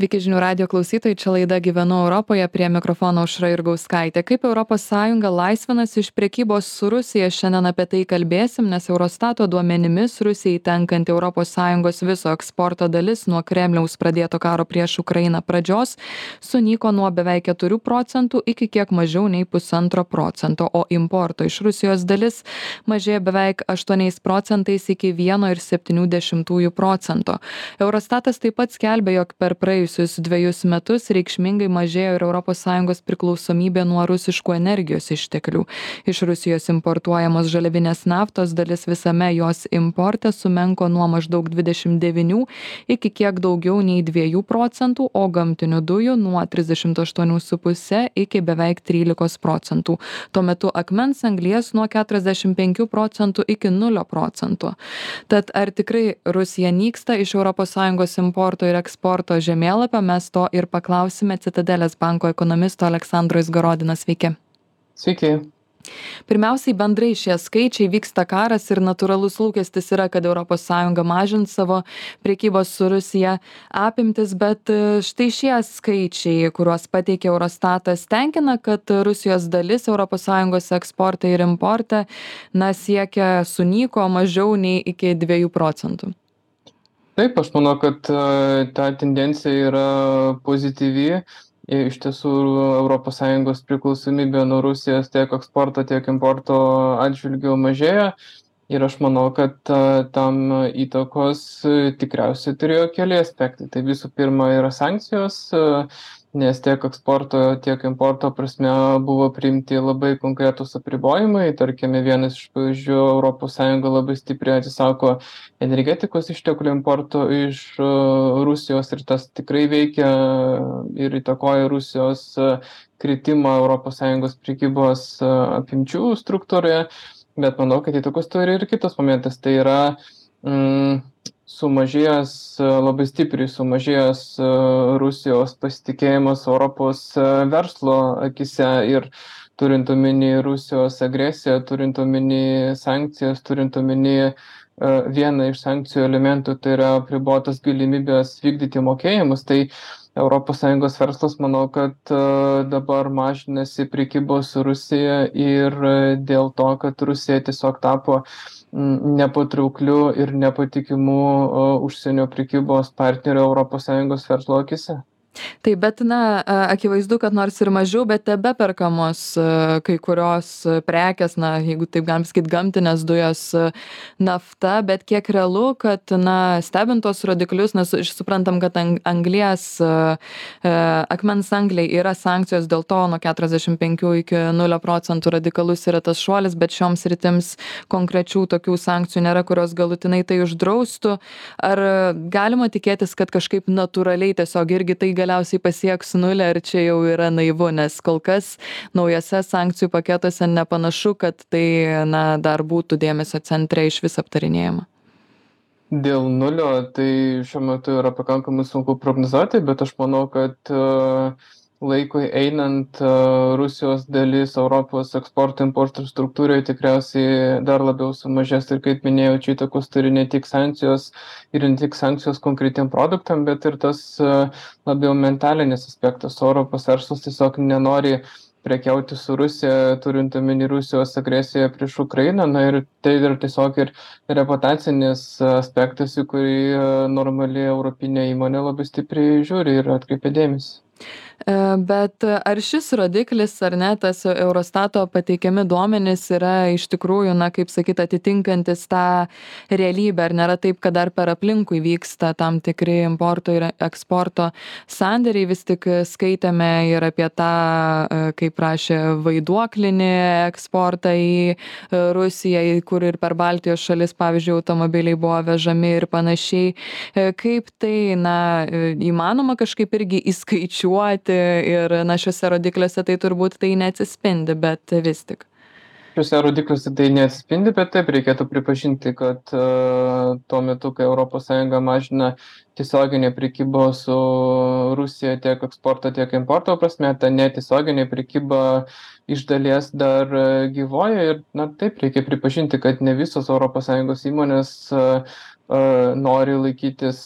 Sveiki žinių radio klausytojai, čia laida Gyvenu Europoje, prie mikrofono Užra ir Gauskaitė. Kaip ES laisvinasi iš priekybos su Rusija, šiandien apie tai kalbėsim, nes Eurostato duomenimis Rusijai tenkanti ES viso eksporto dalis nuo Kremliaus pradėto karo prieš Ukrainą pradžios sunyko nuo beveik 4 procentų iki kiek mažiau nei 1,5 procento, o importo iš Rusijos dalis mažėjo beveik 8 procentais iki 1,7 procento. Eurostatas taip pat skelbė, jog per praėjusią praėjusius dvejus metus reikšmingai mažėjo ir ES priklausomybė nuo rusiškų energijos išteklių. Iš Rusijos importuojamos žaliavinės naftos dalis visame jos importe sumenko nuo maždaug 29 iki kiek daugiau nei 2 procentų, o gamtinių dujų nuo 38,5 iki beveik 13 procentų. Tuo metu akmens anglies nuo 45 procentų iki 0 procentų. Tad ar tikrai Rusija nyksta iš ES importo ir eksporto žemėlapio? Žemėlapio mes to ir paklausime Citadelės banko ekonomisto Aleksandro Izgorodino. Sveiki. Sveiki. Pirmiausiai bendrai šie skaičiai vyksta karas ir natūralus lūkestis yra, kad ES mažins savo priekybos su Rusija apimtis, bet e, štai šie skaičiai, kuriuos pateikė Eurostatas, tenkina, kad Rusijos dalis ES eksporte ir importe na, siekia sunyko mažiau nei iki 2 procentų. Taip, aš manau, kad e, ta tendencija yra pozityvi. Iš tiesų, ES priklausomybė nuo Rusijos tiek eksporto, tiek importo atžvilgių mažėja. Ir aš manau, kad e, tam įtakos tikriausiai turėjo keli aspektai. Tai visų pirma yra sankcijos, nes tiek eksporto tiek importo prasme buvo priimti labai konkretūs apribojimai. Tarkime vienas iš pavyzdžių europos sąjunga labai stipriai atsisako energetikos išteklių importo iš e, rusijos ir tas tikrai veikia ir įtakoja rusijos e, kritimą europos sąjungos prekybos e, apimčių struktūroje. Bet manau kad įtakos turi ir kitas momentas. Tai yra mm, sumažėjęs labai stipriai sumažėjęs rusijos pasitikėjimas europos verslo akyse ir turint omeny rusijos agresiją turint omeny sankcijas turint omeny vieną iš sankcijų elementų tai yra apribotos galimybės vykdyti mokėjimus tai sąjungos verslas manau kad dabar mažinasi prekybos su rusija ir dėl to kad rusija tiesiog tapo nepatraukliu ir nepatikimu užsienio prekybos partneriu europos sąjungos verslo akyse taip bet na akivaizdu kad nors ir mažiau bet tebeperkamos kai kurios prekės na jeigu taip galim sakyt gamtinės dujos nafta bet kiek realu kad na stebint tuos rodiklius nes suprantam kad ang anglies akmens angliai yra sankcijos dėl to nuo keturiasdešim penkių iki nulio procentų radikalus yra tas šuolis bet šioms sritims konkrečių tokių sankcijų nėra kurios galutinai tai uždraustų. Ar galima tikėtis kad kažkaip natūraliai tiesiog irgi tai galiausiai pasieks nulį ar čia jau yra naivu nes kol kas naujuose sankcijų paketuose nepanašu kad tai na dar būtų dėmesio centre išvis aptarinėjama. Dėl nulio tai šiuo metu yra pakankamai sunku prognozuoti bet aš manau kad laikui einant rusijos dalis europos eksporto importo struktūroj tikriausiai dar labiau sumažės ir kaip minėjau čia įtakos turi ne tik sankcijos ir ne tik sankcijos konkretiem produktam bet ir tas labiau mentalinis aspektas. Europos verslas tiesiog nenori prekiauti su rusija turint omeny rusijos agresiją prieš ukrainą. Na ir tai yra tiesiog ir reputacinis aspektas į kurį normali europinė įmonė labai stipriai žiūri ir atkreipia dėmesį. E, bet ar šis rodiklis ar ne tas eurostato pateikiami duomenys yra iš tikrųjų na kaip sakyt atitinkantis tą realybę? Ar nėra taip kad dar per aplinkui vyksta tam tikri importo ir eksporto sandėriai? Vis tik skaitėme ir apie tą e, kaip rašė vaiduoklinį eksportą į e, rusiją kur ir per baltijos šalis pavyzdžiui automobiliai buvo vežami ir panašiai. Kaip tai na įmanoma kažkaip irgi įskaičiuoti ir na šiuose rodikliuose tai turbūt tai neatsispindi bet vis tik. Šiuose rodikliuose tai neatsispindi, bet taip reikėtų pripažinti, kad uh, tuo metu, kai ES mažina tiesioginė prekyba su Rusija tiek eksporto, tiek importo prasme, ta netiesioginė prekyba iš dalies dar gyvoja ir, na taip, reikia pripažinti, kad ne visos ES įmonės nori laikytis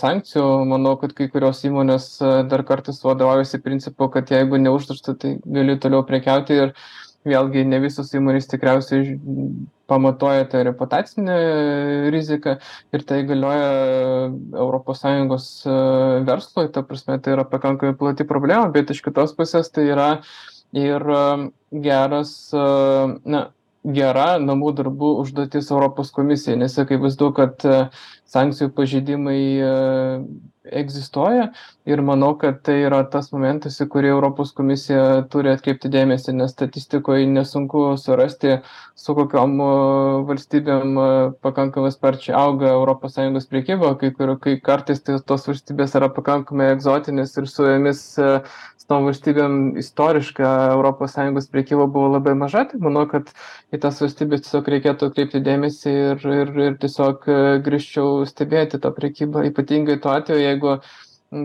sankcijų. Manau, kad kai kurios įmonės dar kartais vadovaujasi principu, kad jeigu neuždrausta, tai gali toliau prekiauti ir vėlgi ne visos įmonės tikriausiai pamatuoja tą reputacinę riziką ir tai galioja ES verslui, ta prasme tai yra pakankamai plati problema, bet iš kitos pusės tai yra ir geras, na, gera namų darbų užduotis Europos komisijai, nes akivaizdu, kad e, sankcijų pažeidimai e, egzistuoja ir manau, kad tai yra tas momentas, į kurį Europos komisija turi atkreipti dėmesį, nes statistikoje nesunku surasti, su kokiam e, valstybėm pakankamai sparčiai auga ES priekyba, kai, kur, kai kartais tai, tos valstybės yra pakankamai egzotinės ir su jomis su tom valstybėm istoriškai ES priekyba buvo labai maža, tai manau, kad į tas valstybės tiesiog reikėtų kreipti dėmesį ir, ir, ir tiesiog e, grįžčiau stebėti tą priekybą, ypatingai tuo atveju, jeigu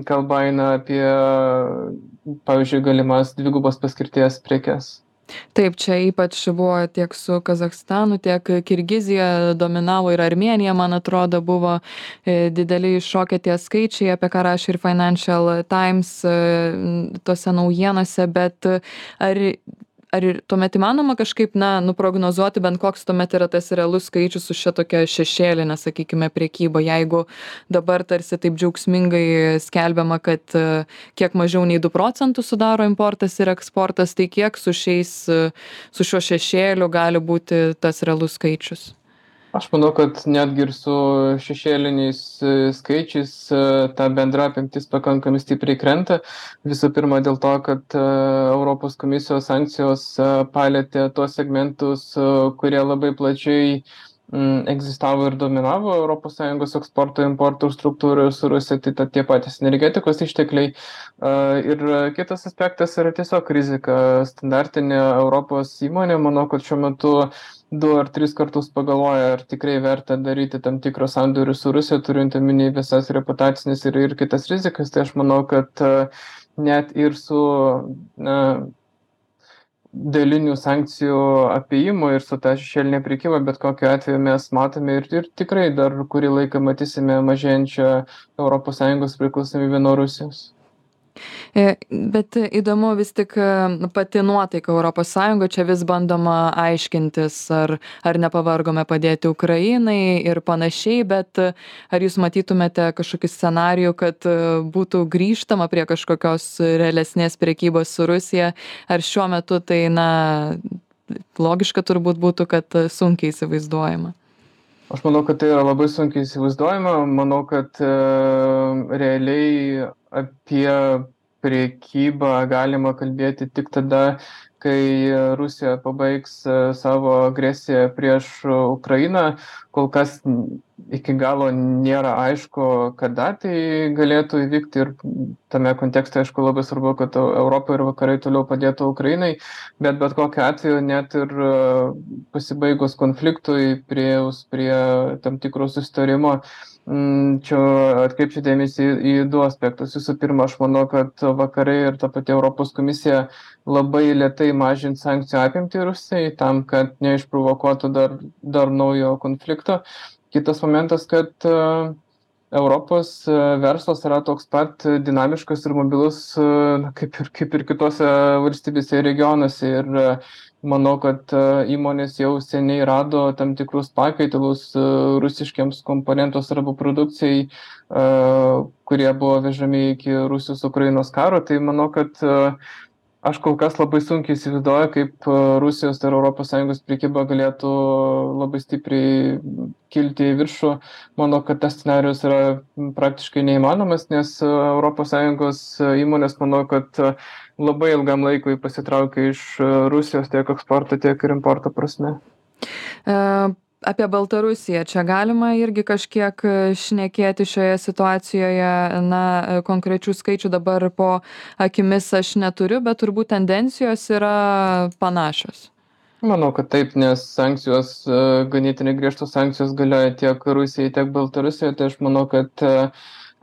kalba eina apie, pavyzdžiui, galimas dvigubos paskirties prekes. Taip, čia ypač buvo tiek su Kazakstanu, tiek Kirgizija dominavo ir Armenija, man atrodo, buvo e, dideli iššokę tie skaičiai, apie ką rašė ir Financial Times e, tose naujienose, bet ar ar ir tuomet įmanoma kažkaip na nuprognozuoti bent koks tuomet yra tas realus skaičius su šia tokia šešėline sakykime prekyba jeigu dabar tarsi taip džiaugsmingai skelbiama kad e, kiek mažiau nei du procentus sudaro importas ir eksportas tai kiek su šiais e, su šiuo šešėliu gali būti tas realus skaičius aš manau kad netgi ir su šešėliniais e, skaičiais e, ta bendra apimtis pakankamai stipriai krenta visų pirma dėl to kad e, europos komisijos sankcijos palietė tuos segmentus kurie labai plačiai egzistavo ir dominavo Europos Sąjungos eksporto importo struktūroje su Rusija, tai ta, tie patys energetikos ištekliai. Ir kitas aspektas yra tiesiog rizika. Standartinė Europos įmonė, manau, kad šiuo metu du ar tris kartus pagalvoja, ar tikrai verta daryti tam tikrą sandorių su Rusija, turint omeny visas reputacinės ir, ir kitas rizikas, tai aš manau, kad net ir su na, dalinių sankcijų apėjimų ir su ta šešėlinė prekyba, bet kokiu atveju mes matome ir, ir tikrai dar kurį laiką matysime mažėjančią ES priklausomybę nuo Rusijos. E, bet įdomu vis tik e, pati nuotaika Europos Sąjungoje, čia vis bandoma aiškintis, ar, ar nepavargome padėti Ukrainai ir panašiai, bet ar jūs matytumėte kažkokį scenarijų, kad būtų grįžtama prie kažkokios realesnės priekybos su Rusija, ar šiuo metu tai, na, logiška turbūt būtų, kad sunkiai įsivaizduojama. Aš manau, kad tai yra labai sunkiai įsivaizduojama. Manau, kad e, realiai apie priekybą galima kalbėti tik tada, kai Rusija pabaigs e, savo agresiją prieš Ukrainą. Kol kas iki galo nėra aišku, kada tai galėtų įvykti ir tame kontekste, aišku, labai svarbu, kad Europa ir vakarai toliau padėtų Ukrainai, bet bet kokiu atveju net ir e, pasibaigus konfliktui, prieus prie tam tikro sustarimo, čia atkreipčiau dėmesį į du aspektus. Visų pirma, aš manau, kad vakarai ir ta pati Europos komisija labai lietai mažins sankcijų apimtį Rusijai tam, kad neišprovokuotų dar, dar naujo konflikto. Kitas momentas, kad uh, Europos verslas yra toks pat dinamiškas ir mobilus kaip ir, kaip ir kitose valstybėse ir regionuose. Ir manau kad e, įmonės jau seniai rado tam tikrus pakaitalus e, rusiškiems komponentams arba produkcijai, e, kurie buvo vežami iki Rusijos Ukrainos karo. Tai manau, kad aš kol kas labai sunkiai įsivaizduoju, kaip Rusijos ir ES priekyba galėtų labai stipriai kilti į viršų. Manau, kad tas scenarius yra praktiškai neįmanomas, nes ES įmonės, manau, kad labai ilgam laikui pasitraukė iš e, Rusijos tiek eksporto, tiek ir importo prasme. Apie Baltarusiją. Čia galima irgi kažkiek e, šnekėti šioje situacijoje, na, e, konkrečių skaičių dabar po akimis aš neturiu, bet turbūt tendencijos yra panašios. Manau, kad taip, nes sankcijos, e, ganėtinai griežtos sankcijos galioja tiek Rusijai, tiek Baltarusijoje, tai aš manau, kad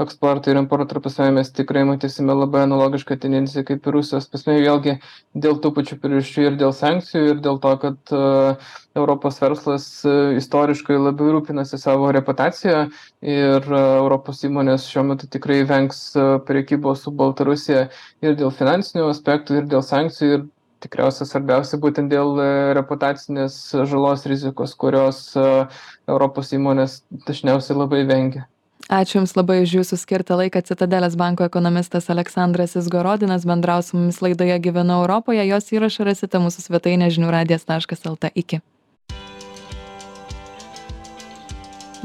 eksporto ir importo tarpusavy mes tikrai matysime labai analogišką tendenciją kaip ir Rusijos pasme, vėlgi dėl tų pačių priežasčių ir dėl sankcijų, ir dėl to, kad uh, Europos verslas uh, istoriškai labiau rūpinasi savo reputaciją ir uh, Europos įmonės šiuo metu tikrai vengs uh, priekybos su Baltarusija ir dėl finansinių aspektų, ir dėl sankcijų, ir tikriausia svarbiausia būtent dėl reputacinės žalos rizikos, kurios Europos įmonės dažniausiai labai vengia. Ačiū Jums labai už Jūsų skirtą laiką. Citadelės banko ekonomistas Aleksandras Izgorodinas bendrau su mumis laidoje Gyvenu Europoje. Jos įrašą rasite mūsų svetainė žiniųradijas.lt. Iki.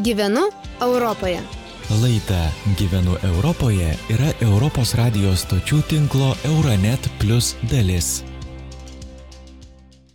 Gyvenu Europoje. Laida Gyvenu Europoje yra Europos radijos stočių tinklo Euronet Plus dalis.